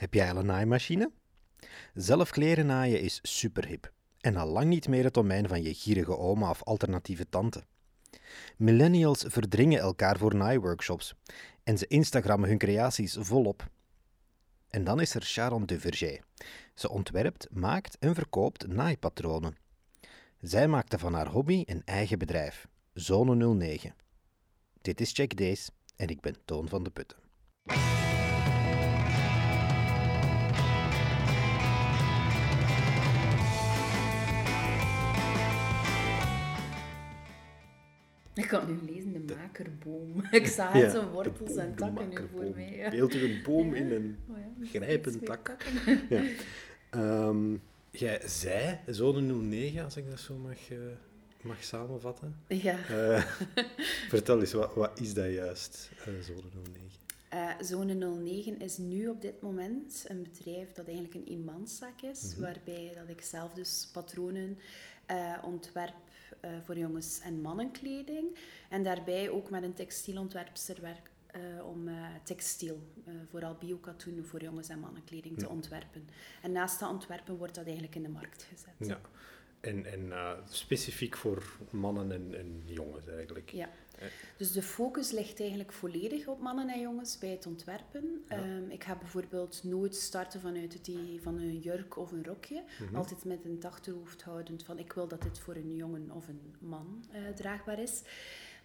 Heb jij al een naaimachine? Zelf kleren naaien is superhip en al lang niet meer het domein van je gierige oma of alternatieve tante. Millennials verdringen elkaar voor naaiworkshops en ze Instagrammen hun creaties volop. En dan is er Sharon Duverger. Ze ontwerpt, maakt en verkoopt naaipatronen. Zij maakte van haar hobby een eigen bedrijf, Zone 09. Dit is Check Days en ik ben Toon van de Putten. Ik kan nu lezen, de makerboom. Ik zag het zo wortels en takken nu voor mij. Ja. Beeld u een boom in een Oh ja, grijpend tak. Ja. Ehm, jij zei, zone 09, als ik dat zo mag, eh, mag samenvatten. Ja. Eh, vertel eens, wat, wat is dat juist, zone 09? Eh, Zone 09 is nu op dit moment een bedrijf dat eigenlijk een eenmanszaak is, waarbij dat ik zelf dus patronen eh, ontwerp eh, voor jongens- en mannenkleding. En daarbij ook met een textielontwerpster werk eh, om textiel, vooral biokatoen, voor jongens- en mannenkleding te ontwerpen. En naast dat ontwerpen wordt dat eigenlijk in de markt gezet. Ja. En, en specifiek voor mannen en, en jongens eigenlijk. Ja. Dus de focus ligt eigenlijk volledig op mannen en jongens bij het ontwerpen. Ja. Ehm, ik ga bijvoorbeeld nooit starten vanuit het idee van een jurk of een rokje. Mhm. Altijd met een achterhoofd houdend van ik wil dat dit voor een jongen of een man eh, draagbaar is.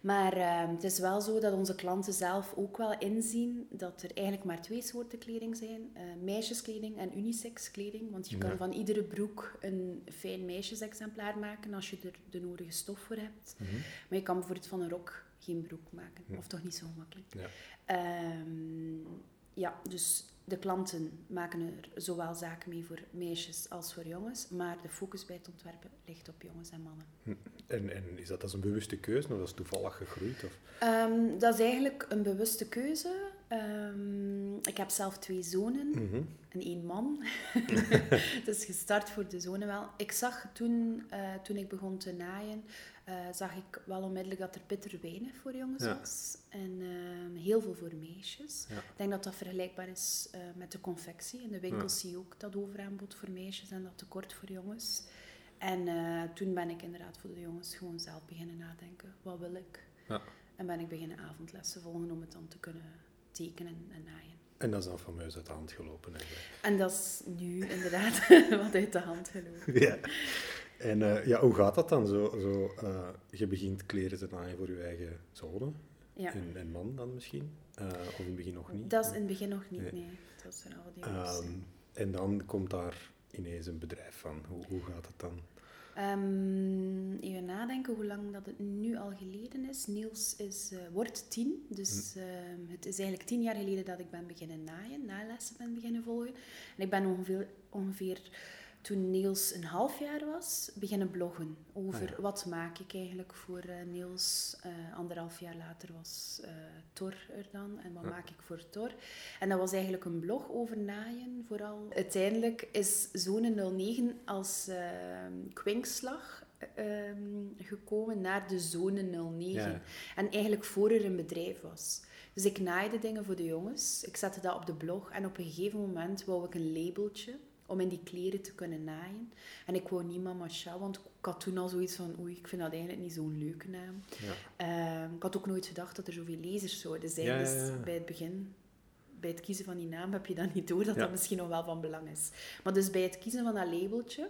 Maar ehm, het is wel zo dat onze klanten zelf ook wel inzien dat er eigenlijk maar twee soorten kleding zijn. eh, meisjeskleding en unisex kleding. Want je kan van iedere broek een fijn meisjesexemplaar maken als je er de nodige stof voor hebt. Mhm. Maar je kan bijvoorbeeld van een rok geen broek maken. Of toch niet zo makkelijk. Ja. Ehm, ja, dus de klanten maken er zowel zaken mee voor meisjes als voor jongens. Maar de focus bij het ontwerpen ligt op jongens en mannen. En, en is dat als een bewuste keuze of dat is toevallig gegroeid? Of? Ehm, dat is eigenlijk een bewuste keuze. Ehm, ik heb zelf twee zonen Mhm. en één man. dus gestart voor de zonen wel. Ik zag toen, eh, toen ik begon te naaien, eh, zag ik wel onmiddellijk dat er bitter weinig voor jongens Ja. was. En ehm, heel veel voor meisjes. Ja. Ik denk dat dat vergelijkbaar is eh, met de confectie. In de winkels zie je ook dat overaanbod voor meisjes en dat tekort voor jongens. En toen ben ik inderdaad voor de jongens gewoon zelf beginnen nadenken. Wat wil ik? Ja. En ben ik beginnen avondlessen volgen om het dan te kunnen tekenen en naaien. En dat is dan fameus uit de hand gelopen eigenlijk. En dat is nu inderdaad wat uit de hand gelopen. Ja. En eh, ja, hoe gaat dat dan? Zo, zo, eh, je begint kleren te naaien voor je eigen zone. Ja. En, en man dan misschien? Eh, of in het begin nog niet? Dat is in het begin nog niet, Nee. nee. Dat er al die. Ehm, en dan komt daar ineens een bedrijf van. Hoe, hoe gaat het dan? Ehm, even nadenken hoe lang dat het nu al geleden is. Niels is, eh, wordt tien, dus Hm. ehm, het is eigenlijk tien jaar geleden dat ik ben beginnen naaien, nalessen ben beginnen volgen. En ik ben ongeveer, ongeveer toen Niels een half jaar was, beginnen bloggen over Ah, ja. wat maak ik eigenlijk voor eh, Niels. Eh, anderhalf jaar later was eh, Tor er dan en wat Ja. maak ik voor Tor. En dat was eigenlijk een blog over naaien vooral. Uiteindelijk is Zone 09 als kwinkslag ehm, gekomen naar de Zone 09. Ja. En eigenlijk voor er een bedrijf was. Dus ik naaide dingen voor de jongens. Ik zette dat op de blog. En op een gegeven moment wou ik een labeltje om in die kleren te kunnen naaien. En ik wou niet Mama Cha, want ik had toen al zoiets van oei, ik vind dat eigenlijk niet zo'n leuke naam. Ja. Ehm, ik had ook nooit gedacht dat er zoveel lezers zouden zijn. Ja, Dus bij het begin, bij het kiezen van die naam, heb je dan niet door dat dat misschien nog wel van belang is. Maar dus bij het kiezen van dat labeltje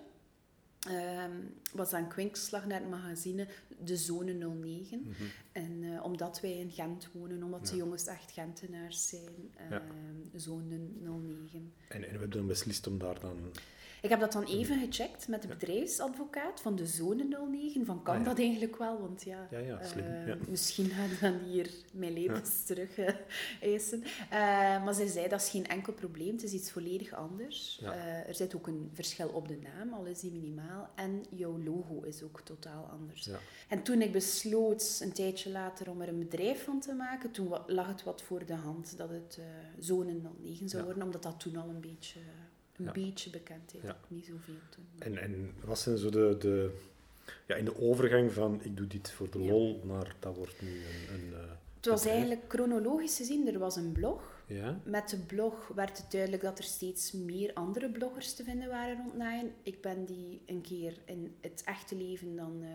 ehm, was dan kwinkslag naar het magazine De Zone 09. Mhm. En eh, omdat wij in Gent wonen, omdat de jongens echt Gentenaars zijn, ehm Ja. Zone 09. En, en we hebben dan beslist om daar dan... Ik heb dat dan even gecheckt met de bedrijfsadvocaat van de Zone 09. Van, kan Ah, ja. dat eigenlijk wel? Want ja, Ja, ja, slim, ja. misschien gaan dan hier mijn levens terug eh, eisen. Eh, maar zij zei, dat is geen enkel probleem. Het is iets volledig anders. Er zit ook een verschil op de naam, al is die minimaal. En jouw logo is ook totaal anders. Ja. En toen ik besloot, een tijdje later, om er een bedrijf van te maken, toen lag het wat voor de hand dat het eh Zone 09 zou Ja. worden, omdat dat toen al een beetje, een Ja. beetje bekendheid Ja. had. Niet zoveel toen. En, en wat zijn zo de, de, ja, in de overgang van ik doe dit voor de Ja. lol naar dat wordt nu een, een, eh, Het Het was eigenlijk chronologisch gezien, er was een blog. Ja. Met de blog werd het duidelijk dat er steeds meer andere bloggers te vinden waren rond naaien. Ik ben die een keer in het echte leven, dan eh,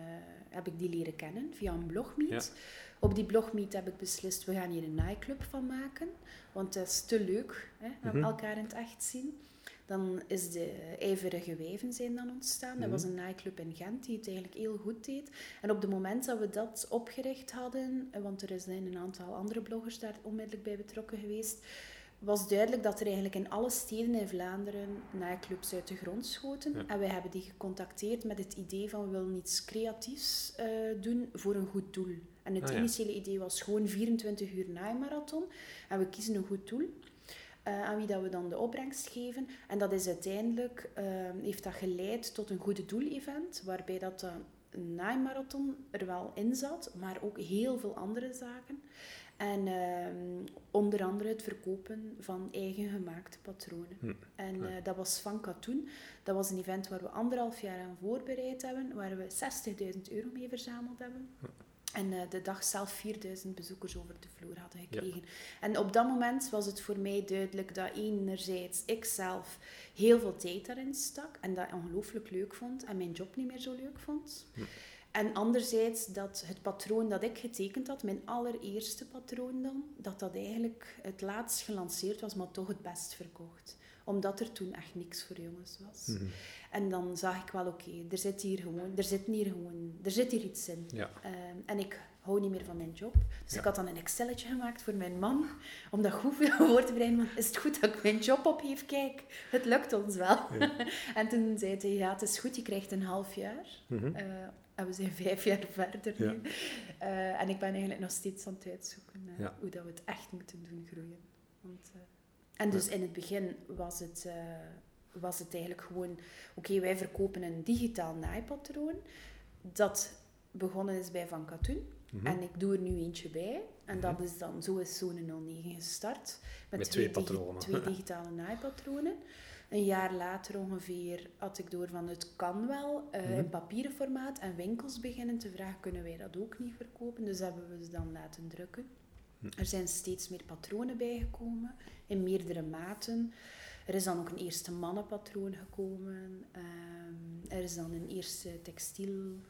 heb ik die leren kennen via een blogmeet. Op die blogmeet heb ik beslist, we gaan hier een naaiclub van maken. Want het is te leuk, hè, mm elkaar in het echt zien. Dan is de ijverige wijven zijn dan ontstaan. Dat was mhm. een naaiclub in Gent die het eigenlijk heel goed deed. En op het moment dat we dat opgericht hadden, want er zijn een aantal andere bloggers daar onmiddellijk bij betrokken geweest, was duidelijk dat er eigenlijk in alle steden in Vlaanderen naaiclubs uit de grond schoten. En wij hebben die gecontacteerd met het idee van we willen iets creatiefs uh, doen voor een goed doel. En het ah, initiële idee was gewoon 24 uur naaimarathon. En we kiezen een goed doel. Uh, aan wie dat we dan de opbrengst geven. En dat is uiteindelijk, uh, heeft dat geleid tot een goede doel-event, waarbij dat een naaimarathon er wel in zat, maar ook heel veel andere zaken. En uh, onder andere het verkopen van eigen gemaakte patronen. Hm. En uh, dat was van Katoen. Dat was een event waar we anderhalf jaar aan voorbereid hebben, waar we 60.000 euro mee verzameld hebben. Hm. En uh, de dag zelf 4000 bezoekers over de vloer hadden gekregen. En op dat moment was het voor mij duidelijk dat enerzijds ik zelf heel veel tijd daarin stak en dat ongelooflijk leuk vond en mijn job niet meer zo leuk vond. Hm. En anderzijds dat het patroon dat ik getekend had, mijn allereerste patroon dan, dat dat eigenlijk het laatst gelanceerd was, maar toch het best verkocht. Omdat er toen echt niks voor jongens was. Mhm. En dan zag ik wel, oké, er zit hier gewoon, er zit hier gewoon, er zit hier iets in. Ja. Ehm, en ik hou niet meer van mijn job. Dus ik had dan een Excelletje gemaakt voor mijn man, om dat goed voor te bereiden. is het goed dat ik mijn job opgeef? Kijk, het lukt ons wel. en toen zei hij, ja, het is goed, je krijgt een half jaar. Mm en we zijn vijf jaar verder nu. Uh, en ik ben eigenlijk nog steeds aan het uitzoeken uh, hoe dat we het echt moeten doen groeien. Want, en dus in het begin was het, was het eigenlijk gewoon... Oké, wij verkopen een digitaal naaipatroon. Dat begonnen is bij Van Katoen. Mm En ik doe er nu eentje bij. En dat mhm. is dan, zo is Zone 09 gestart. Met, met twee, twee, patronen. twee digitale naaipatronen. Een jaar later ongeveer had ik door van het kan wel uh, in papieren formaat en winkels beginnen te vragen, kunnen wij dat ook niet verkopen? Dus hebben we ze dan laten drukken. Mhm. Er zijn steeds meer patronen bijgekomen, in meerdere maten. Er is dan ook een eerste mannenpatroon gekomen. Ehm, er is dan een eerste textiellijn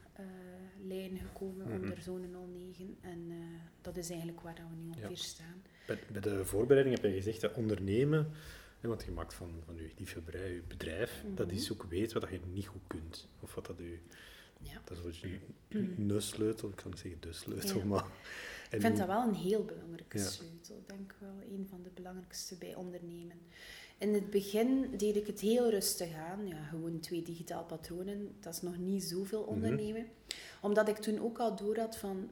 uh, gekomen mm onder zone 09. En uh, dat is eigenlijk waar we nu ongeveer ja. staan. Bij, bij, de voorbereiding heb je gezegd, dat ondernemen want je maakt van, van je liefhebberij, je bedrijf, dat is mhm. ook weet wat je niet goed kunt. Of wat dat je... Ja. Dat is je, een sleutel, ik kan niet zeggen de sleutel, maar... ik vind dat wel een heel belangrijke sleutel. Ik denk wel een van de belangrijkste bij ondernemen. In het begin deed ik het heel rustig aan. Ja, gewoon twee digitaal patronen. Dat is nog niet zoveel mhm. ondernemen. Omdat ik toen ook al door had van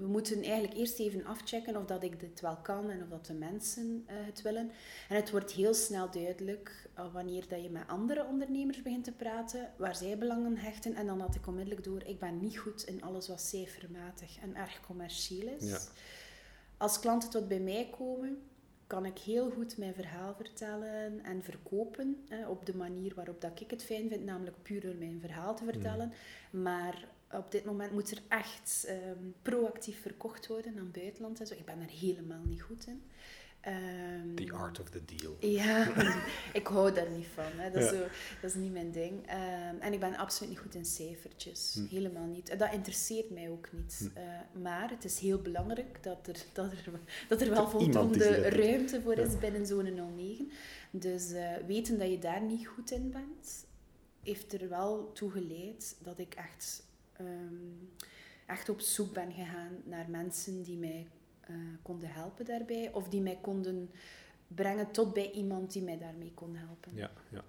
we moeten eigenlijk eerst even afchecken of dat ik dit wel kan en of dat de mensen uh, het willen. En het wordt heel snel duidelijk uh, wanneer dat je met andere ondernemers begint te praten, waar zij belangen hechten. En dan had ik onmiddellijk door, ik ben niet goed in alles wat cijfermatig en erg commercieel is. Ja. Als klanten tot bij mij komen, kan ik heel goed mijn verhaal vertellen en verkopen op de manier waarop dat ik het fijn vind, namelijk puur door mijn verhaal te vertellen. Mm. Maar op dit moment moet er echt ehm, proactief verkocht worden aan buitenland en zo. Ik ben er helemaal niet goed in. Um, the art of the deal. Ja, ik hou daar niet van. Hè. Dat, is zo, dat is niet mijn ding. Um, en ik ben absoluut niet goed in cijfertjes. Hm. Helemaal niet. Dat interesseert mij ook niet. Hm. Uh, maar het is heel belangrijk dat er, dat er, dat er wel voldoende ruimte voor is ja. binnen zo'n 09. Dus uh, weten dat je daar niet goed in bent, heeft er wel toe geleid dat ik echt um, echt op zoek ben gegaan naar mensen die mij uh, konden helpen daarbij. Of die mij konden brengen tot bij iemand die mij daarmee kon helpen. Ja, ja.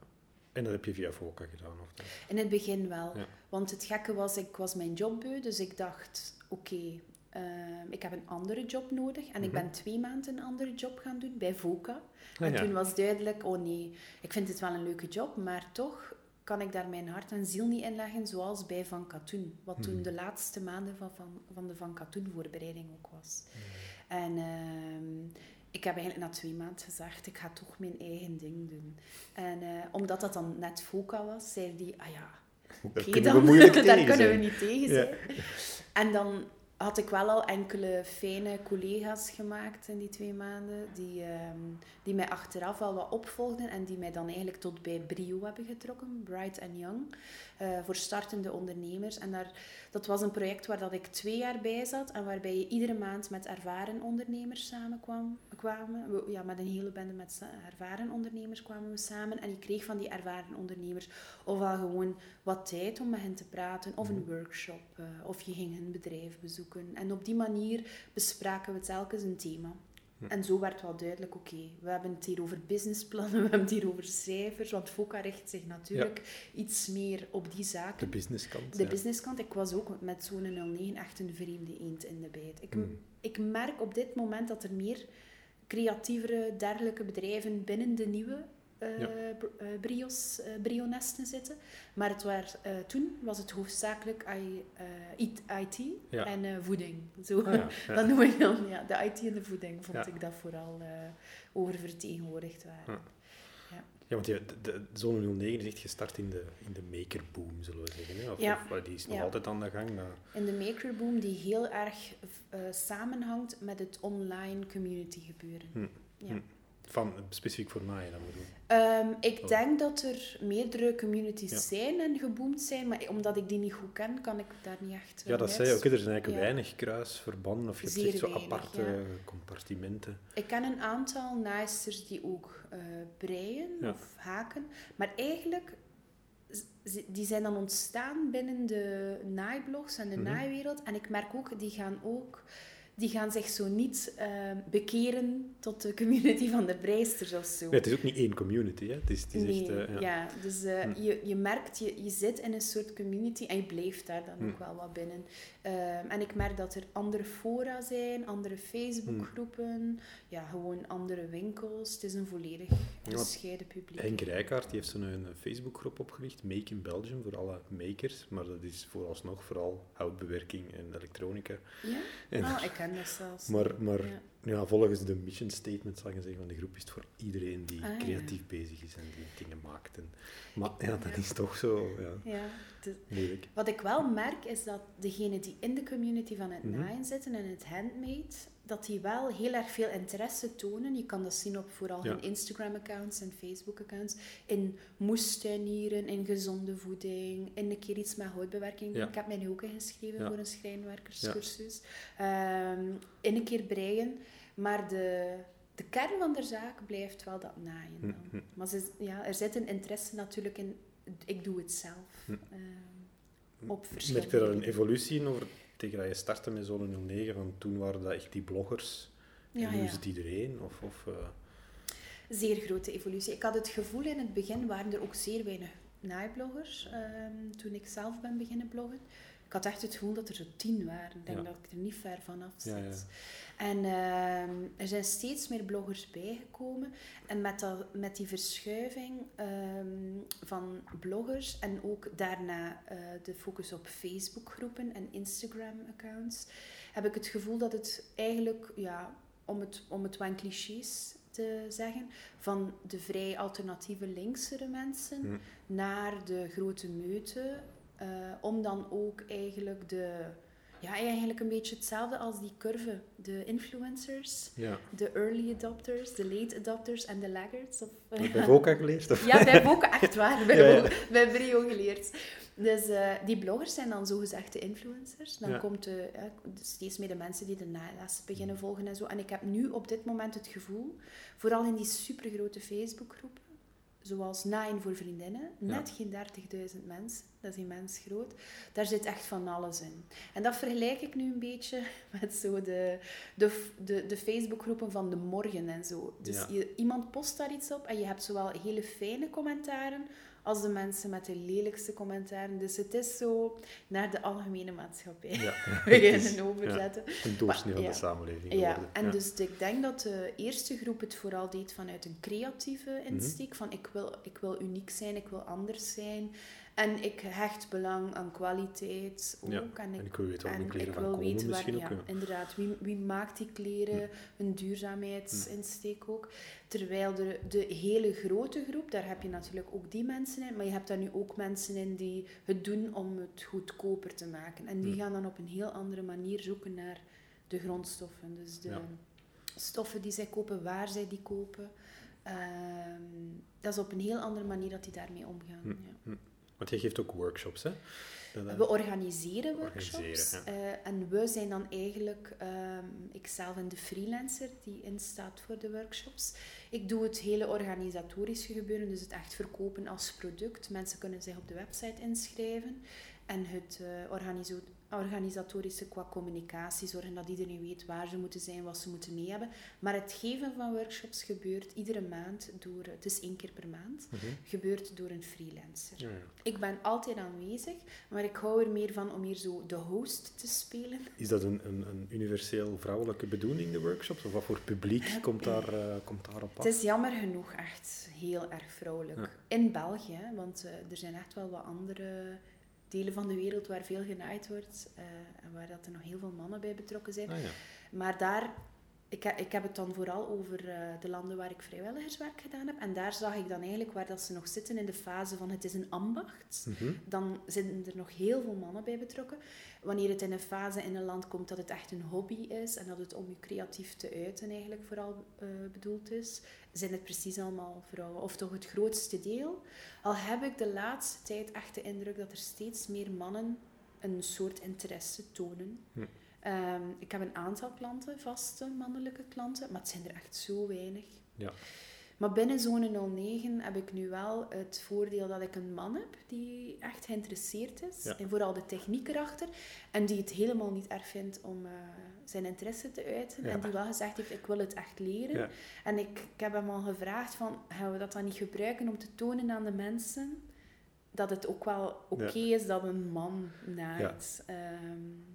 En dat heb je via VOCA gedaan? Of In het begin wel. Want het gekke was, ik was mijn job beu. Dus ik dacht, oké, okay, uh, ik heb een andere job nodig. En ik mhm. ben twee maanden een andere job gaan doen bij VOCA. Ah, en toen was duidelijk, oh nee, ik vind het wel een leuke job, maar toch kan ik daar mijn hart en ziel niet in leggen, zoals bij Van Katoen. Wat toen hmm. de laatste maanden van, van, van de Van Katoen voorbereiding ook was. Hmm. En uh, ik heb eigenlijk na twee maanden gezegd, ik ga toch mijn eigen ding doen. En uh, omdat dat dan net Foca was, zei die, ah ja, oké okay, dan, daar kunnen we niet tegen zijn. En dan had ik wel al enkele fijne collega's gemaakt in die twee maanden, die, ehm, die mij achteraf al wat opvolgden en die mij dan eigenlijk tot bij Brio hebben getrokken, Bright and Young, uh, voor startende ondernemers. En daar, dat was een project waar dat ik twee jaar bij zat en waarbij je iedere maand met ervaren ondernemers samenkwam. Kwamen. Ja, met een hele bende met ervaren ondernemers kwamen we samen en je kreeg van die ervaren ondernemers ofwel gewoon wat tijd om met hen te praten, of een workshop, uh, of je ging hun bedrijf bezoeken. En op die manier bespraken we telkens een thema. En zo werd wel duidelijk, oké, we hebben het hier over businessplannen, we hebben het hier over cijfers, want FOCA richt zich natuurlijk iets meer op die zaken. De businesskant. De businesskant. Ik was ook met zo'n 09 echt een vreemde eend in de bijt. Ik, hmm. ik merk op dit moment dat er meer creatievere, dergelijke bedrijven binnen de nieuwe uh, ja. brios, uh, brionesten zitten. Maar het waar, toen was het hoofdzakelijk IT en voeding. Zo, ah, ja. dat noem ik dan. Ja, de IT en de voeding vond ik dat vooral oververtegenwoordigd waren. Ja, want de, de Zone 09 is echt gestart in de, in de makerboom, zullen we zeggen. Hè? Of, ja. of die is nog altijd aan de gang. Maar... In de makerboom die heel erg samenhangt met het online community gebeuren. Hm. Ja. Hm. Van, specifiek voor mij dan bedoel um, Ik oh. denk dat er meerdere communities zijn en geboomd zijn, maar omdat ik die niet goed ken, kan ik daar niet echt Ja, dat zei je ook. Er zijn eigenlijk weinig kruisverbanden of je hebt echt zo aparte compartimenten. Ik ken een aantal naaisters die ook uh, breien of haken, maar eigenlijk die zijn dan ontstaan binnen de naaiblogs en de mm naaiwereld. En ik merk ook, die gaan ook die gaan zich zo niet uh, bekeren tot de community van de breisters of zo. het is ook niet één community, hè? Het is, het is nee, echt, uh, ja. ja. dus uh, hm. je, je merkt, je, je zit in een soort community en je blijft daar dan hm. ook wel wat binnen. Ehm, en ik merk dat er andere fora zijn, andere Facebookgroepen, ja, gewoon andere winkels. Het is een volledig gescheiden publiek. Henk Rijkaard die heeft zo'n een Facebookgroep opgericht, Make in Belgium, voor alle makers. Maar dat is vooralsnog vooral houtbewerking en elektronica. Ja? En, oh, ik ken dat zelfs. Maar, maar ja. Volgens de mission statement zal je zeggen van de groep is het voor iedereen die ah, creatief bezig is en die dingen maakt. En, maar ja, dat is toch zo ja, ja moeilijk. Wat ik wel merk is dat degenen die in de community van het mm naaien zitten en het handmade, dat die wel heel erg veel interesse tonen. Je kan dat zien op vooral hun Instagram-accounts en Facebook-accounts. In moestuinieren, in gezonde voeding, in een keer iets met houtbewerking. Ik heb mij nu ook ingeschreven voor een schrijnwerkerscursus. Um, in een keer breien. Maar de, de kern van de zaak blijft wel dat naaien. Dan. Mm Maar ze, ja, er zit een interesse natuurlijk in, ik doe het zelf. Hm. Uh, op verschillende Merk je daar een evolutie in over tegen dat je startte met Zone 09? Van toen waren dat echt die bloggers. Ja, en nu is het iedereen? Of, of uh... Zeer grote evolutie. Ik had het gevoel in het begin waren er ook zeer weinig naaibloggers. Um, toen ik zelf ben beginnen bloggen. Ik had echt het gevoel dat er zo tien waren. Ik denk dat ik er niet ver vanaf zit. En uh, er zijn steeds meer bloggers bijgekomen. En met, dat, met die verschuiving um, van bloggers en ook daarna uh, de focus op Facebookgroepen en Instagram-accounts, heb ik het gevoel dat het eigenlijk, ja, om het, om het wel clichés te zeggen, van de vrij alternatieve linksere mensen hm. naar de grote meute, uh, om dan ook eigenlijk de ja, eigenlijk een beetje hetzelfde als die curve. De influencers, ja. de early adopters, de late adopters en de laggards. Of, bij VOCA geleerd? Of? Ja, bij VOCA, echt waar. Bij, ja, bij Brio geleerd. Dus uh, die bloggers zijn dan zogezegd de influencers. Dan komt de, uh, steeds meer de mensen die de nales beginnen volgen en zo. En ik heb nu op dit moment het gevoel, vooral in die supergrote Facebookgroepen, zoals Nine voor vriendinnen, net geen 30.000 mensen, dat is immens groot. Daar zit echt van alles in. En dat vergelijk ik nu een beetje met zo de, de, de, de Facebookgroepen van de morgen en zo. Dus je, iemand post daar iets op en je hebt zowel hele fijne commentaren als de mensen met de lelijkste commentaren. Dus het is zo naar de algemene maatschappij ja. beginnen overzetten. Ja, een doorsnee van de samenleving. Ja, en dus ik denk dat de eerste groep het vooral deed vanuit een creatieve insteek. Mhm. Van ik wil, ik wil uniek zijn, ik wil anders zijn. En ik hecht belang aan kwaliteit ook. Ja, en, ik, en ik wil weten waar die kleren van wil komen weten waar, misschien ja, ook. Ja. inderdaad, wie, wie maakt die kleren, hun duurzaamheidsinsteek ook. Terwijl de, de hele grote groep, daar heb je natuurlijk ook die mensen in, maar je hebt daar nu ook mensen in die het doen om het goedkoper te maken. En die gaan dan op een heel andere manier zoeken naar de grondstoffen. Dus de stoffen die zij kopen, waar zij die kopen. Ehm, dat is op een heel andere manier dat die daarmee omgaan. Want jij geeft ook workshops, hè? Eh, We organiseren workshops. Organiseren, eh, en we zijn dan eigenlijk, ehm ikzelf en de freelancer die instaat voor de workshops. Ik doe het hele organisatorische gebeuren, dus het echt verkopen als product. Mensen kunnen zich op de website inschrijven. En het organiso- organisatorische qua communicatie, zorgen dat iedereen weet waar ze moeten zijn, wat ze moeten mee hebben. Maar het geven van workshops gebeurt iedere maand door, het is één keer per maand, mhm. gebeurt door een freelancer. Ja, ja. Ik ben altijd aanwezig, maar ik hou er meer van om hier zo de host te spelen. Is dat een, een, een universeel vrouwelijke bedoeling, de workshops? Of wat voor publiek komt daar, eh, komt daar op af? Het is jammer genoeg echt heel erg vrouwelijk. Ja. In België, want eh, er zijn echt wel wat andere delen van de wereld waar veel genaaid wordt eh, en waar dat er nog heel veel mannen bij betrokken zijn. Ah, ja. Maar daar, ik, ik heb het dan vooral over eh, de landen waar ik vrijwilligerswerk gedaan heb. En daar zag ik dan eigenlijk waar dat ze nog zitten in de fase van het is een ambacht. Mhm. dan zitten er nog heel veel mannen bij betrokken. Wanneer het in een fase in een land komt dat het echt een hobby is en dat het om je creatief te uiten eigenlijk vooral eh, bedoeld is, zijn het precies allemaal vrouwen. Of toch het grootste deel. Al heb ik de laatste tijd echt de indruk dat er steeds meer mannen een soort interesse tonen. Hm. Ehm, ik heb een aantal klanten, vaste mannelijke klanten, maar het zijn er echt zo weinig. Ja. Maar binnen zone 09 heb ik nu wel het voordeel dat ik een man heb die echt geïnteresseerd is. Ja. En vooral de techniek erachter. En die het helemaal niet erg vindt om eh, zijn interesse te uiten. Ja. En die wel gezegd heeft, ik wil het echt leren. Ja. En ik, ik heb hem al gevraagd van, gaan we dat dan niet gebruiken om te tonen aan de mensen dat het ook wel oké is dat een man naait. En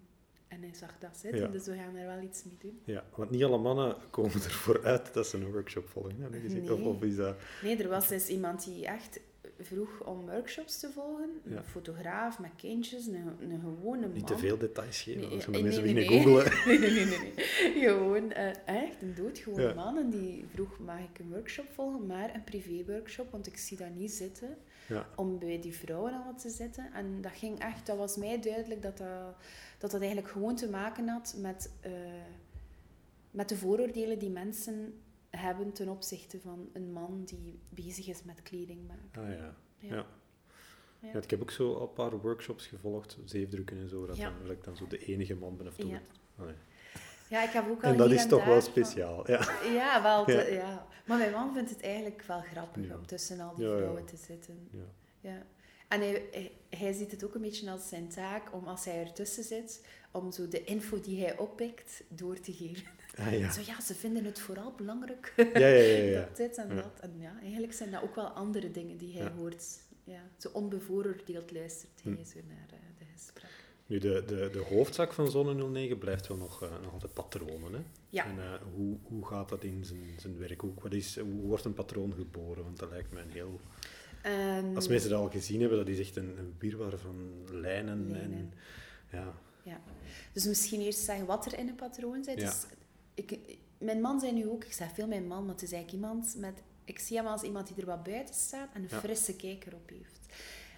hij zag dat zitten, Ja. dus we gaan er wel iets mee doen. ja, want niet alle mannen komen ervoor uit dat ze een workshop volgen. Heb gezien? Of, Nee. of is dat... Nee, er was dus iemand die echt vroeg om workshops te volgen. Ja. Een fotograaf met kindjes, een, een gewone man. Niet te veel details geven, Nee, eh, de mensen nee, beginnen nee, nee. googlen. Nee, nee, nee, nee. nee. Gewoon eh, echt een doodgewone Ja. man. En die vroeg, mag ik een workshop volgen? Maar een privé-workshop, want ik zie dat niet zitten. Ja. Om bij die vrouwen al wat te zitten. En dat ging echt, dat was mij duidelijk dat dat, dat, dat eigenlijk gewoon te maken had met, eh, met de vooroordelen die mensen hebben ten opzichte van een man die bezig is met kleding maken. Ah ja. Ja. Ja. Ik heb ook zo al een paar workshops gevolgd, zeefdrukken en zo, dat, dan, dat ik dan zo de enige man ben of doe Ja. het. Ja, ik heb ook al En dat is toch wel van- speciaal. Ja. Ja, wel. te- Ja. ja. Maar mijn man vindt het eigenlijk wel grappig Ja. om tussen al die vrouwen te zitten. Ja. Ja. En hij, hij, hij ziet het ook een beetje als zijn taak om, als hij ertussen zit, om zo de info die hij oppikt door te geven. Ah, ja. Zo ja, ze vinden het vooral belangrijk. Ja, ja, ja. ja. dat dit en Ja. dat. En ja, eigenlijk zijn dat ook wel andere dingen die hij hoort. Ja, zo onbevooroordeeld luistert hij Hm. zo naar eh, de gesprekken. Nu, de, de, de hoofdzaak van Zone 09 blijft wel nog, eh, nog altijd patronen. Hè? Ja. En eh, hoe, hoe gaat dat in zijn, zijn werk? Hoe, wat is, hoe wordt een patroon geboren? Want dat lijkt mij een heel... En- Als mensen dat al gezien hebben, dat is echt een, een wirwar van lijnen. En, ja. Ja. Dus misschien eerst zeggen wat er in een patroon zit. Ja. Dus ik, mijn man zei nu ook, ik zeg veel mijn man, maar het is eigenlijk iemand met... Ik zie hem als iemand die er wat buiten staat en een Ja. frisse kijk erop heeft.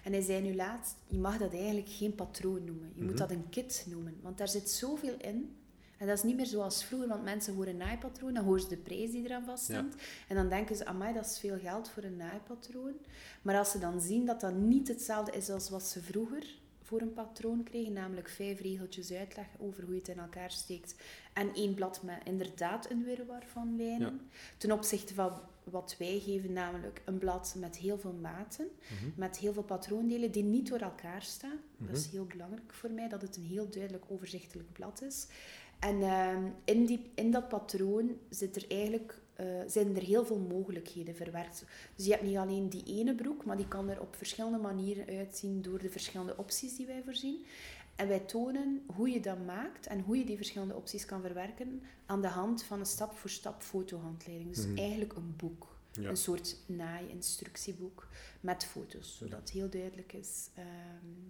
En hij zei nu laatst, je mag dat eigenlijk geen patroon noemen. Je moet Mhm. dat een kit noemen. Want daar zit zoveel in. En dat is niet meer zoals vroeger, want mensen horen een naaipatroon, dan horen ze de prijs die eraan vaststaat. En dan denken ze, amai, dat is veel geld voor een naaipatroon. Maar als ze dan zien dat dat niet hetzelfde is als wat ze vroeger voor een patroon kregen, namelijk vijf regeltjes uitleg over hoe je het in elkaar steekt en één blad met inderdaad een wirwar van lijnen, ten opzichte van wat wij geven, namelijk een blad met heel veel maten, Mhm. met heel veel patroondelen die niet door elkaar staan. Dat is Mhm. heel belangrijk voor mij, dat het een heel duidelijk overzichtelijk blad is. En ehm, in, die, in dat patroon zit er eigenlijk, eh, zijn er heel veel mogelijkheden verwerkt. Dus je hebt niet alleen die ene broek, maar die kan er op verschillende manieren uitzien door de verschillende opties die wij voorzien. En wij tonen hoe je dat maakt en hoe je die verschillende opties kan verwerken aan de hand van een stap-voor-stap fotohandleiding. Dus Mhm. eigenlijk een boek. Een soort naai-instructieboek met foto's, zodat het heel duidelijk is. Um...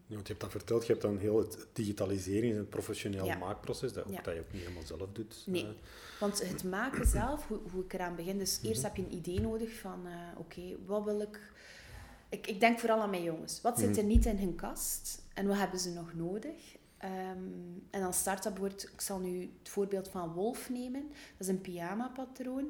Ja, want je hebt dan verteld, je hebt dan heel het digitalisering en het professioneel maakproces, dat, ook, dat je ook niet helemaal zelf doet. Nee, uh... want het maken zelf, hoe, hoe ik eraan begin, dus eerst mhm. heb je een idee nodig van, uh, oké, wat wil ik... ik... Ik denk vooral aan mijn jongens. Wat zit er mhm. niet in hun kast en wat hebben ze nog nodig? Um, en dan start-up wordt, ik zal nu het voorbeeld van Wolf nemen. Dat is een pyjama-patroon.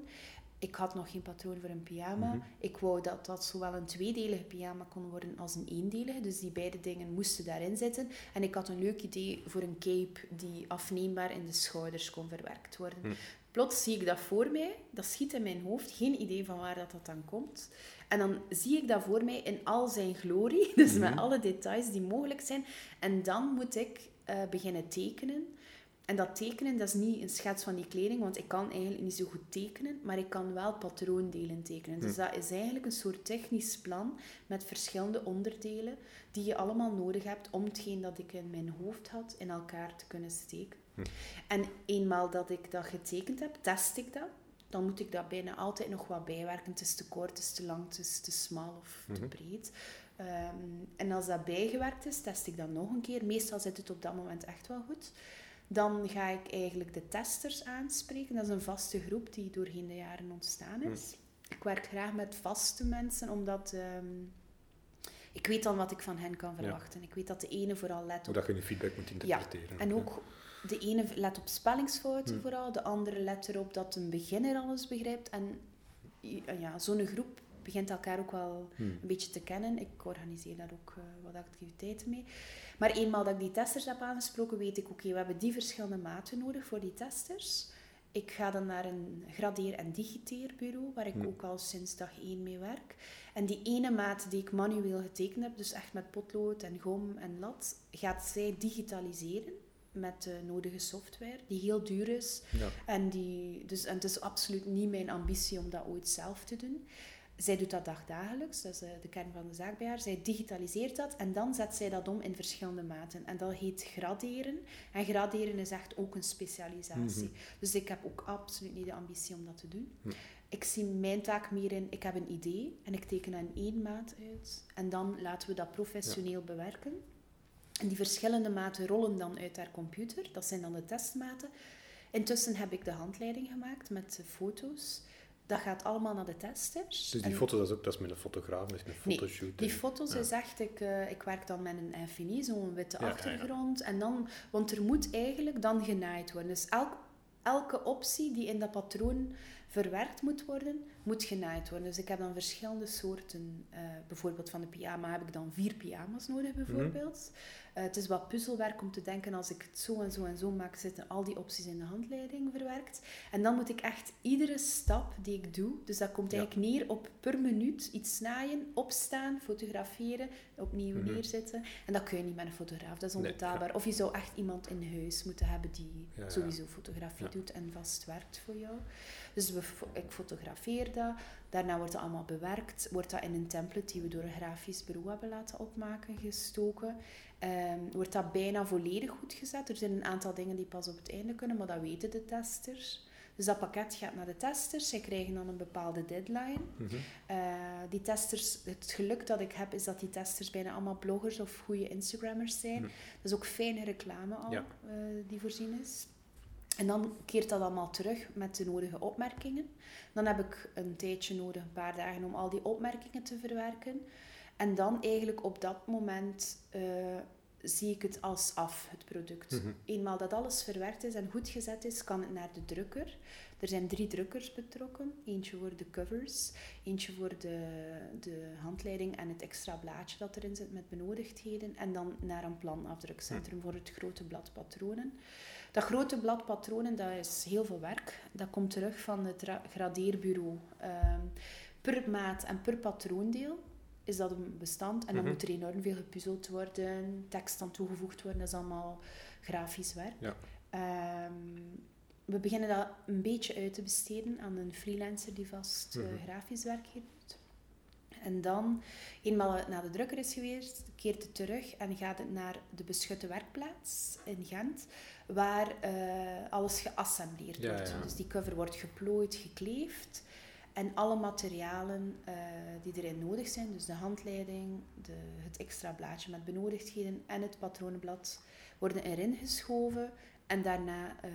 Ik had nog geen patroon voor een pyjama. Mhm. Ik wou dat dat zowel een tweedelige pyjama kon worden als een eendelige. Dus die beide dingen moesten daarin zitten. En ik had een leuk idee voor een cape die afneembaar in de schouders kon verwerkt worden. Mhm. Plots zie ik dat voor mij. Dat schiet in mijn hoofd. Geen idee van waar dat, dat dan komt. En dan zie ik dat voor mij in al zijn glorie. Dus met mhm. alle details die mogelijk zijn. En dan moet ik uh, beginnen tekenen. En dat tekenen, dat is niet een schets van die kleding, want ik kan eigenlijk niet zo goed tekenen, maar ik kan wel patroondelen tekenen. Dus hm. dat is eigenlijk een soort technisch plan met verschillende onderdelen die je allemaal nodig hebt om hetgeen dat ik in mijn hoofd had in elkaar te kunnen steken. Hm. En eenmaal dat ik dat getekend heb, test ik dat. Dan moet ik dat bijna altijd nog wat bijwerken. Het is te kort, het is te lang, het is te smal of te mhm. breed. Ehm, en als dat bijgewerkt is, test ik dat nog een keer. Meestal zit het op dat moment echt wel goed. Dan ga ik eigenlijk de testers aanspreken. Dat is een vaste groep die doorheen de jaren ontstaan is. Ik werk graag met vaste mensen, omdat ehm, ik weet dan wat ik van hen kan verwachten. Ik weet dat de ene vooral let op... Hoe dat je je feedback moet interpreteren. Ja, en ook de ene let op spellingsfouten hm. vooral, de andere let erop dat een beginner alles begrijpt. En ja, zo'n groep begint elkaar ook wel hm. een beetje te kennen. Ik organiseer daar ook uh, wat activiteiten mee. Maar eenmaal dat ik die testers heb aangesproken, weet ik, oké, we hebben die verschillende maten nodig voor die testers. Ik ga dan naar een gradeer- en digiteerbureau, waar ik hm. ook al sinds dag één mee werk. En die ene maat die ik manueel getekend heb, dus echt met potlood en gom en lat, gaat zij digitaliseren met de nodige software, die heel duur is. Ja. En, die, dus, en het is absoluut niet mijn ambitie om dat ooit zelf te doen. Zij doet dat dagdagelijks, dat is eh, de kern van de zaak bij haar. Zij digitaliseert dat en dan zet zij dat om in verschillende maten. En dat heet graderen. En graderen is echt ook een specialisatie. Mhm. Dus ik heb ook absoluut niet de ambitie om dat te doen. Ik zie mijn taak meer in, ik heb een idee en ik teken een één maat uit. En dan laten we dat professioneel bewerken. En die verschillende maten rollen dan uit haar computer. Dat zijn dan de testmaten. Intussen heb ik de handleiding gemaakt met foto's dat gaat allemaal naar de testers. Dus die foto, dat is ook dat is met een fotograaf, met een fotoshoot? die foto's is echt, ik, uh, ik werk dan met een Infinity, zo'n witte achtergrond. En dan, want er moet eigenlijk dan genaaid worden. Dus elk, elke optie die in dat patroon verwerkt moet worden, moet genaaid worden. Dus ik heb dan verschillende soorten. Uh, bijvoorbeeld van de pyjama heb ik dan vier pyjama's nodig, mhm. bijvoorbeeld. Uh, het is wat puzzelwerk om te denken, als ik het zo en zo en zo maak, zitten al die opties in de handleiding verwerkt. En dan moet ik echt iedere stap die ik doe, dus dat komt eigenlijk neer op per minuut iets snijden, opstaan, fotograferen, opnieuw mhm. neerzetten. En dat kun je niet met een fotograaf, dat is onbetaalbaar. Of je zou echt iemand in huis moeten hebben die sowieso fotografie doet en vast werkt voor jou. Dus we, ik fotografeer dat. Daarna wordt dat allemaal bewerkt. Wordt dat in een template die we door een grafisch bureau hebben laten opmaken gestoken. Um, wordt dat bijna volledig goed gezet. Er zijn een aantal dingen die pas op het einde kunnen, maar dat weten de testers. Dus dat pakket gaat naar de testers. Zij krijgen dan een bepaalde deadline. Mhm. Eh, die testers, het geluk dat ik heb, is dat die testers bijna allemaal bloggers of goede Instagrammers zijn. Mhm. Dat is ook fijne reclame al, ja. uh, die voorzien is. En dan keert dat allemaal terug met de nodige opmerkingen. Dan heb ik een tijdje nodig, een paar dagen, om al die opmerkingen te verwerken. En dan eigenlijk op dat moment uh, zie ik het als af, het product. Mhm. Eenmaal dat alles verwerkt is en goed gezet is, kan het naar de drukker. Er zijn drie drukkers betrokken. Eentje voor de covers, eentje voor de, de handleiding en het extra blaadje dat erin zit met benodigdheden. En dan naar een planafdrukcentrum voor het grote blad patronen. Dat grote blad patronen, dat is heel veel werk. Dat komt terug van het gradeerbureau. Ehm, per maat en per patroondeel is dat een bestand. En dan mhm. moet er enorm veel gepuzzeld worden, tekst aan toegevoegd worden. Dat is allemaal grafisch werk. Ja. Ehm, we beginnen dat een beetje uit te besteden aan een freelancer die vast uh, grafisch werk doet. En dan, eenmaal het naar de drukker is geweest, keert het terug en gaat het naar de beschutte werkplaats in Gent, waar uh, alles geassembleerd wordt. Dus die cover wordt geplooid, gekleefd. En alle materialen uh, die erin nodig zijn, dus de handleiding, de, het extra blaadje met benodigdheden en het patronenblad, worden erin geschoven. En daarna uh,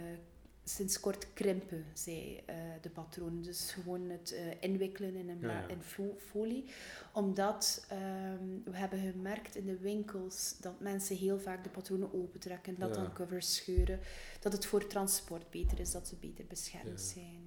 sinds kort krimpen zij uh, de patronen. Dus gewoon het inwikkelen in, een ja, ja. in fo folie. Omdat um, we hebben gemerkt in de winkels dat mensen heel vaak de patronen opentrekken, dat ja. dan covers scheuren. Dat het voor transport beter is, dat ze beter beschermd zijn,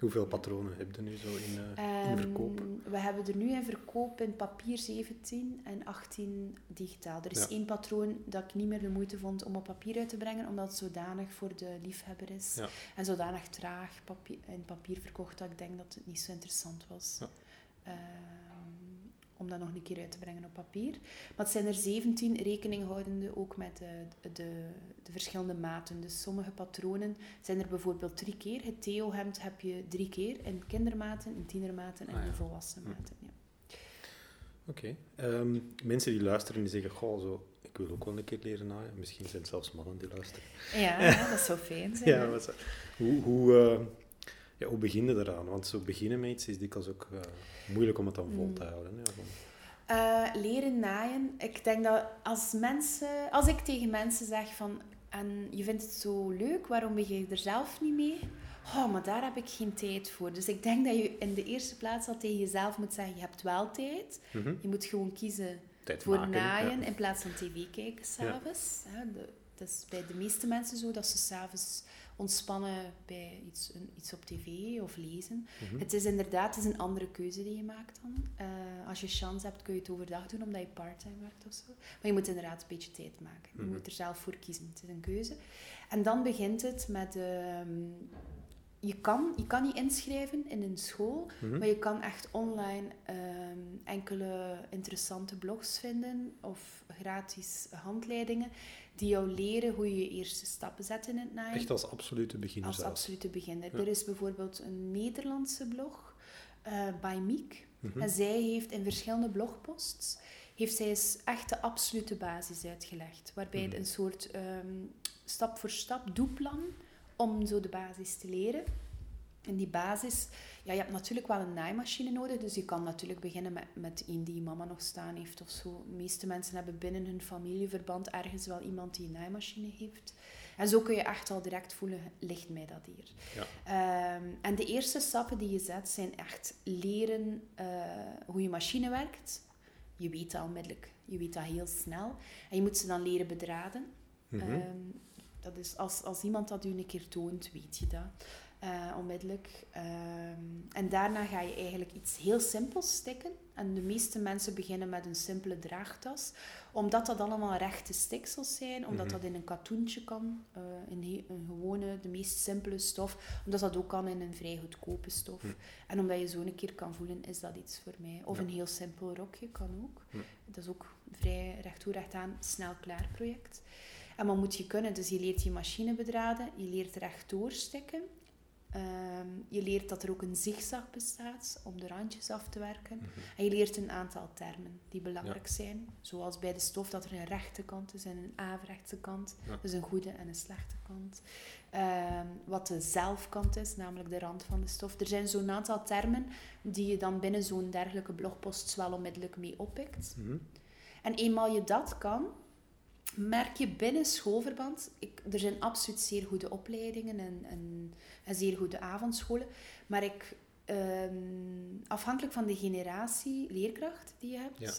Hoeveel patronen heb je nu zo in, uh, um, in verkoop? We hebben er nu in verkoop in papier 17 en 18 digitaal. Er is één patroon dat ik niet meer de moeite vond om op papier uit te brengen, omdat het zodanig voor de liefhebber is. Ja. En zodanig traag papier, in papier verkocht dat ik denk dat het niet zo interessant was. Ja. Uh, om dat nog een keer uit te brengen op papier. Maar het zijn er 17 rekening houdende ook met de, de, de, verschillende maten. Dus sommige patronen zijn er bijvoorbeeld drie keer. Het Theo-hemd heb je drie keer in kindermaten, in tienermaten en ah, ja. in volwassen maten. Ja. Oké. Okay. Um, ehm, mensen die luisteren die zeggen, goh, zo, ik wil ook wel een keer leren naaien. Misschien zijn het zelfs mannen die luisteren. Ja, dat zou fijn zijn. ja, wat, hoe, hoe, uh, ja, hoe begin je eraan? Want zo beginnen met iets is dikwijls ook uh, moeilijk om het dan vol te houden. Ja, uh, leren naaien. Ik denk dat als mensen, als ik tegen mensen zeg van, en je vindt het zo leuk, waarom begin je er zelf niet mee? Oh, maar daar heb ik geen tijd voor. Dus ik denk dat je in de eerste plaats al tegen jezelf moet zeggen, je hebt wel tijd. Mm -hmm. Je moet gewoon kiezen tijd voor maken, naaien ja. in plaats van tv kijken s'avonds. Ja. Dat is bij de meeste mensen zo, dat ze s'avonds ontspannen bij iets, een, iets op tv of lezen. Mm -hmm. Het is inderdaad het is een andere keuze die je maakt dan. Uh, als je chance hebt, kun je het overdag doen omdat je parttime werkt of zo. Maar je moet inderdaad een beetje tijd maken. Je mm -hmm. moet er zelf voor kiezen. Het is een keuze. En dan begint het met... Uh, je kan, je kan niet inschrijven in een school, mm -hmm. maar je kan echt online um, enkele interessante blogs vinden of gratis handleidingen die jou leren hoe je je eerste stappen zet in het naaien. Echt als absolute beginner Als zelfs. absolute beginner. Ja. Er is bijvoorbeeld een Nederlandse blog, uh, by Miek. Mm -hmm. En zij heeft in verschillende blogposts heeft zij eens echt de absolute basis uitgelegd. Waarbij mm -hmm. het een soort um, stap voor stap doeplan om zo de basis te leren. En die basis, ja, je hebt natuurlijk wel een naaimachine nodig, dus je kan natuurlijk beginnen met, met een die mama nog staan heeft of zo. De meeste mensen hebben binnen hun familieverband ergens wel iemand die een naaimachine heeft. En zo kun je echt al direct voelen, ligt mij dat hier. Ja. Um, en de eerste stappen die je zet, zijn echt leren uh, hoe je machine werkt. Je weet dat onmiddellijk, je weet dat heel snel. En je moet ze dan leren bedraden. Mm -hmm. um, dat is als, als iemand dat u een keer toont, weet je dat. Uh, onmiddellijk. Um, en daarna ga je eigenlijk iets heel simpels stikken. En de meeste mensen beginnen met een simpele draagtas. Omdat dat allemaal rechte stiksels zijn. Omdat mm -hmm. dat in een katoentje kan. Uh, in een gewone, de meest simpele stof. Omdat dat ook kan in een vrij goedkope stof. Mm. En omdat je zo een keer kan voelen, is dat iets voor mij. Of ja. een heel simpel rokje kan ook. Mm. Dat is ook vrij recht toe recht aan, snel klaar project. En wat moet je kunnen? Dus je leert je machine bedraden, je leert recht doorstikken. Um, je leert dat er ook een zigzag bestaat om de randjes af te werken. Mm -hmm. En je leert een aantal termen die belangrijk ja. zijn. Zoals bij de stof dat er een rechte kant is en een averechtse kant. Ja. Dus een goede en een slechte kant. Um, wat de zelfkant is, namelijk de rand van de stof. Er zijn zo'n aantal termen die je dan binnen zo'n dergelijke blogpost wel onmiddellijk mee oppikt. Mm -hmm. En eenmaal je dat kan, merk je binnen schoolverband, ik, er zijn absoluut zeer goede opleidingen en, en, en zeer goede avondscholen, maar ik, um, afhankelijk van de generatie leerkracht die je hebt, ja.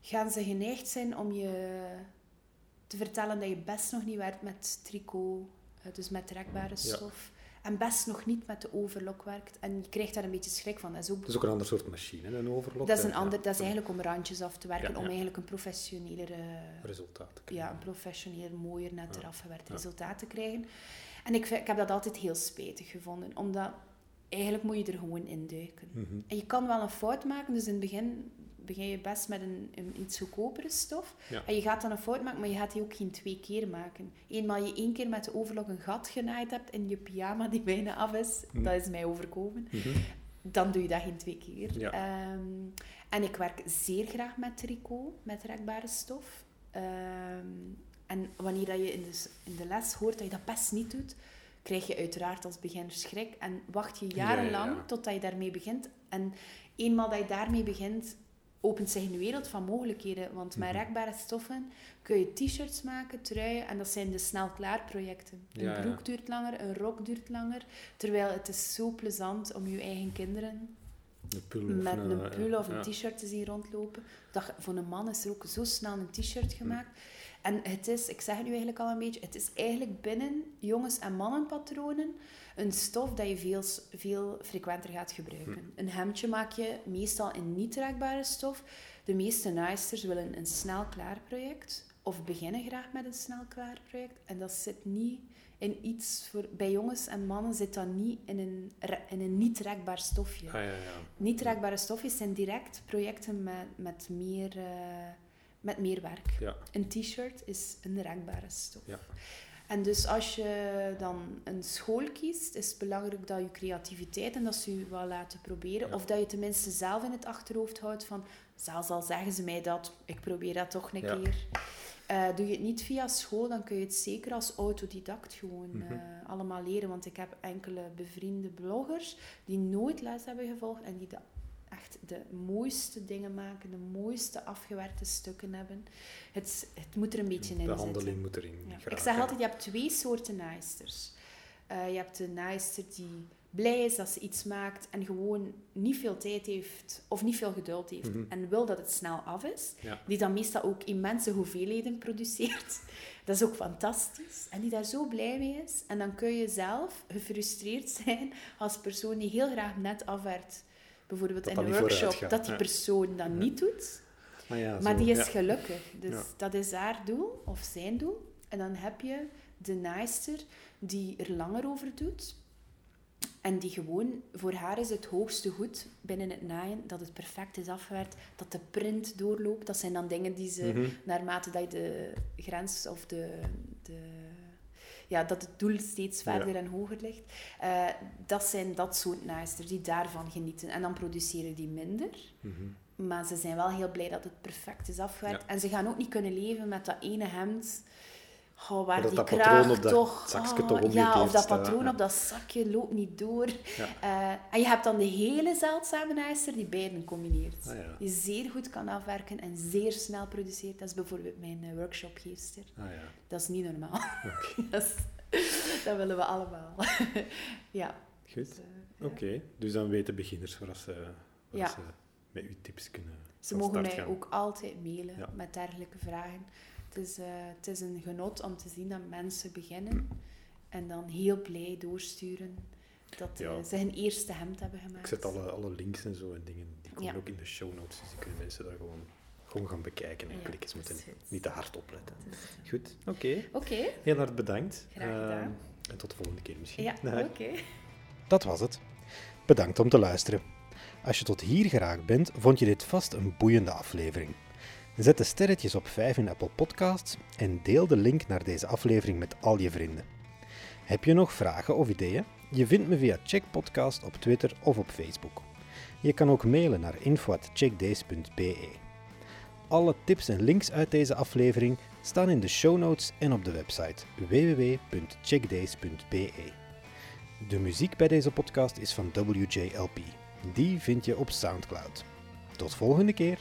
gaan ze geneigd zijn om je te vertellen dat je best nog niet werkt met tricot, eh, dus met trekbare stof. Ja en best nog niet met de overlock werkt. En je krijgt daar een beetje schrik van. Dat is ook, dat is ook een ander soort machine, een overlock. Dat is, een ander, dat is eigenlijk om randjes af te werken, ja, ja. om eigenlijk een professionelere... Resultaat te krijgen. Ja, een professioneler, mooier, netter afgewerkt resultaat te krijgen. En ik, ik heb dat altijd heel spijtig gevonden, omdat eigenlijk moet je er gewoon induiken. Mm -hmm. En je kan wel een fout maken, dus in het begin begin je best met een, een iets goedkopere stof. Ja. En je gaat dan een fout maken, maar je gaat die ook geen twee keer maken. Eenmaal je één keer met de overlog een gat genaaid hebt in je pyjama die bijna af is, mm. dat is mij overkomen, mm -hmm. dan doe je dat geen twee keer. Ja. Um, en ik werk zeer graag met tricot, met rekbare stof. Um, en wanneer dat je in de, in de les hoort dat je dat best niet doet, krijg je uiteraard als beginner schrik. En wacht je jarenlang Ja, ja, ja. totdat je daarmee begint. En eenmaal dat je daarmee begint, opent zich een wereld van mogelijkheden. Want Mhm. met rekbare stoffen kun je t-shirts maken, truien. En dat zijn de snel-klaar projecten. Een Ja, ja. broek duurt langer, een rok duurt langer. Terwijl het is zo plezant om je eigen kinderen Een met een eh, pul of een ja. t-shirt te zien rondlopen. Dat, voor een man is er ook zo snel een t-shirt gemaakt. En het is, ik zeg het nu eigenlijk al een beetje, het is eigenlijk binnen jongens- en mannenpatronen een stof dat je veel, veel frequenter gaat gebruiken. Een hemdje maak je meestal in niet draagbare stof. De meeste naaisters willen een snel klaar project of beginnen graag met een snel klaar project. En dat zit niet in iets voor... Bij jongens en mannen zit dat niet in een, in een niet draagbaar stofje. Ah, ja, ja. Niet draagbare stofjes zijn direct projecten met, met, meer, eh, met meer werk. Ja. Een t-shirt is een draagbare stof. En dus als je dan een school kiest, is het belangrijk dat je creativiteit en dat ze je wel laten proberen. Ja. Of dat je tenminste zelf in het achterhoofd houdt van, zelfs al zeggen ze mij dat, ik probeer dat toch een Ja. keer. Eh, doe je het niet via school, dan kun je het zeker als autodidact gewoon Mhm. eh, allemaal leren. Want ik heb enkele bevriende bloggers die nooit les hebben gevolgd en die de, echt de mooiste dingen maken, de mooiste afgewerkte stukken hebben. Het, het moet er een beetje in De zitten. handeling moet erin Ja. Ik zeg altijd, je hebt twee soorten naaisters. Eh, je hebt de naaister die blij is dat ze iets maakt en gewoon niet veel tijd heeft of niet veel geduld heeft Mhm. en wil dat het snel af is. Ja. Die dan meestal ook immense hoeveelheden produceert. Dat is ook fantastisch. En die daar zo blij mee is. En dan kun je zelf gefrustreerd zijn als persoon die heel graag net afwerkt. Bijvoorbeeld Dat in dat een workshop, dat die ja. persoon dat niet doet. Ah, ja, Maar zo, die is ja. gelukkig. Dus Ja. dat is haar doel, of zijn doel. En dan heb je de naaister die er langer over doet. En die gewoon, voor haar is het hoogste goed binnen het naaien dat het perfect is afgewerkt, dat de print doorloopt. Dat zijn dan dingen die ze, Mhm. naarmate dat je de grens of de, de ja, dat het doel steeds verder Ja. en hoger ligt. Eh, dat zijn dat soort naaisters die daarvan genieten. En dan produceren die minder. Mhm. Maar ze zijn wel heel blij dat het perfect is afgewerkt. Ja. En ze gaan ook niet kunnen leven met dat ene hemd. Oh, waar die dat kraag patroon op dat toch... zakje oh, toch Ja, of dat patroon op dat zakje loopt niet door. Eh, en je hebt dan de hele zeldzame naaister die beiden combineert. Ah, ja. Die zeer goed kan afwerken en zeer snel produceert. Dat is bijvoorbeeld mijn eh, workshopgeefster. Ah, ja. Dat is niet normaal. dat, is- dat willen we allemaal. ja. Goed. Dus, eh. Oké, dus dan weten beginners waar ze, waar ze met uw tips kunnen Ze mogen mij gaan. ook altijd mailen met dergelijke vragen. Het is, eh, het is een genot om te zien dat mensen beginnen en dan heel blij doorsturen dat eh, Ja. ze hun eerste hemd hebben gemaakt. Ik zet alle, alle links en zo en dingen, die komen Ja. ook in de show notes, dus die kunnen mensen daar gewoon, gewoon gaan bekijken en Ja, klikken. Ze moeten niet te hard opletten. Is- Goed, oké. Oké, Heel hard bedankt. Graag gedaan. Eh, en tot de volgende keer misschien. ja, oké. Dat was het. Bedankt om te luisteren. Als je tot hier geraakt bent, vond je dit vast een boeiende aflevering. Zet de sterretjes op 5 in Apple Podcasts en deel de link naar deze aflevering met al je vrienden. Heb je nog vragen of ideeën? Je vindt me via Check Podcast op Twitter of op Facebook. Je kan ook mailen naar info.checkdays.be. Alle tips en links uit deze aflevering staan in de show notes en op de website www.checkdays.be. De muziek bij deze podcast is van WJLP. Die vind je op SoundCloud. Tot volgende keer.